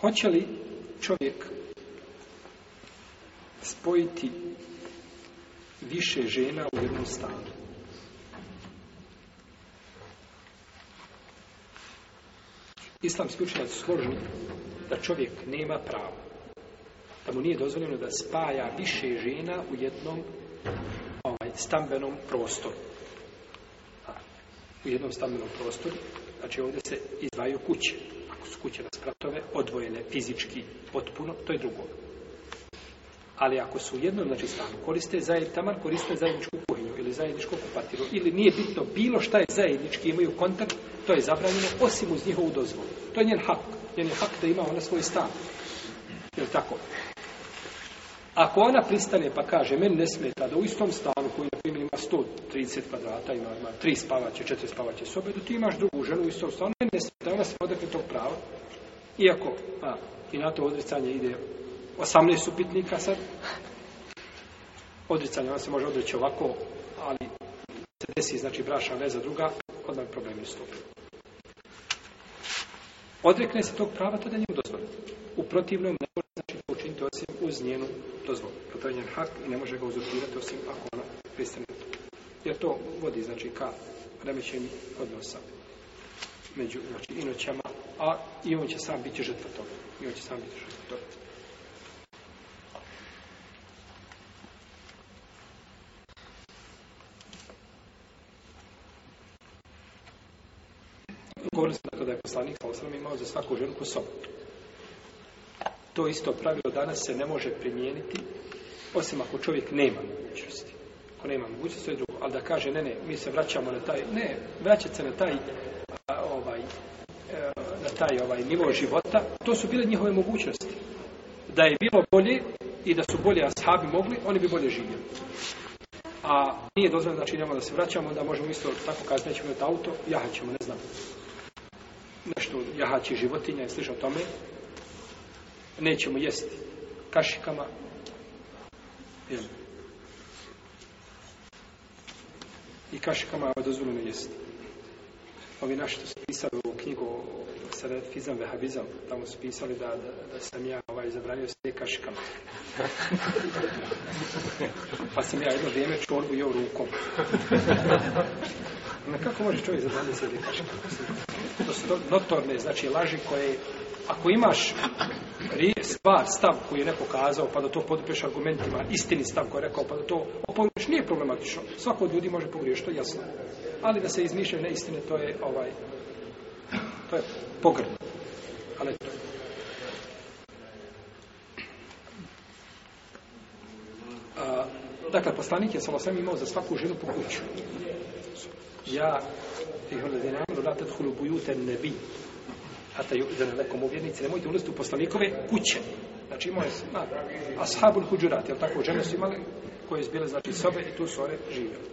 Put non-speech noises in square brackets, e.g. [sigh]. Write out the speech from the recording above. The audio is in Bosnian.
Hoće li čovjek spojiti više žena u jednom stanu? Islamski su složni da čovjek nema pravo. Da mu nije dozvoljeno da spaja više žena u jednom ovaj, stambenom prostoru. U jednom stambenom prostoru, znači ovdje se izdvaju kuće. Ako su kuće na ratove, odvojene fizički potpuno, to je drugo. Ali ako su u jednom znači stanu koriste zajedno, tamar koriste zajedničku kuhinju ili zajedničku kupatiru, ili nije bitno bilo šta je zajednički, imaju kontakt, to je zabranjeno osim uz njihovu dozvolu. To je njen hak. Njen je hak da ima ona svoj stan. Jel tako? Ako ona pristane pa kaže, meni ne smeta da u istom stanu koji na primjer ima 130 kvadrata, ima, ima tri spavaće, četiri spavaće sobe, da ti imaš drugu ženu u istom stanu, meni ne smeta, ona se odakle tog prava iako a, pa, i na to odricanje ide 18 upitnika sad. Odricanje, ona se može odreći ovako, ali se desi, znači, braša veza druga, odmah problem stopu. Odrekne se tog prava, da njemu dozvoljeno. U protivnom ne može znači učiniti osim uz njenu dozvolu. To je njen hak i ne može ga uzurpirati osim ako ona pristane. Jer to vodi znači ka remećeni odnosa među znači inoćama a i on će sam biti žrtva toga. I on će sam biti žrtva toga. Govorili smo dakle da je poslanik imao za svaku ženu sobu. To isto pravilo danas se ne može primijeniti, osim ako čovjek nema mogućnosti. Ako nema mogućnosti, to je Ali da kaže, ne, ne, mi se vraćamo na taj, ne, vraćat se na taj taj ovaj nivo života, to su bile njihove mogućnosti. Da je bilo bolje i da su bolje ashabi mogli, oni bi bolje živjeli. A nije dozvoljeno znači idemo da se vraćamo, da možemo isto tako kad nećemo imati auto, jahat ćemo, ne znam. Nešto jahaći životinja i slično tome. Nećemo jesti kašikama. I kašikama je dozvoljeno jesti ovi naši što su pisali u knjigu salafizam, vehabizam, tamo su pisali da, da, da sam ja ovaj, zabranio sve kaškama. [laughs] pa sam ja jedno vrijeme čorbu jeo rukom. Na kako može čovjek zabraniti sve kašikama? To su notorne, znači, laži koje, ako imaš stvar, stav koji je ne pokazao, pa da to podupeš argumentima, istini stav koji je rekao, pa da to oporučeš, nije problematično. Svako od ljudi može pogriješiti, to je jasno. Ali da se izmišlja neistine, to je ovaj, to je pogrdno. Ali to. A, dakle, poslanik je samo sam imao za svaku ženu po kuću. Ja, i hodinamru, latet bujute nebi. A te lekom uvjernici, nemojte ulaziti u poslanikove kuće. Znači imao je a, ashabul huđurat, jel tako, žene su imali koje su bile, znači, sobe i tu su one živjeli.